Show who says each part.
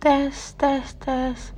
Speaker 1: Test, test, test.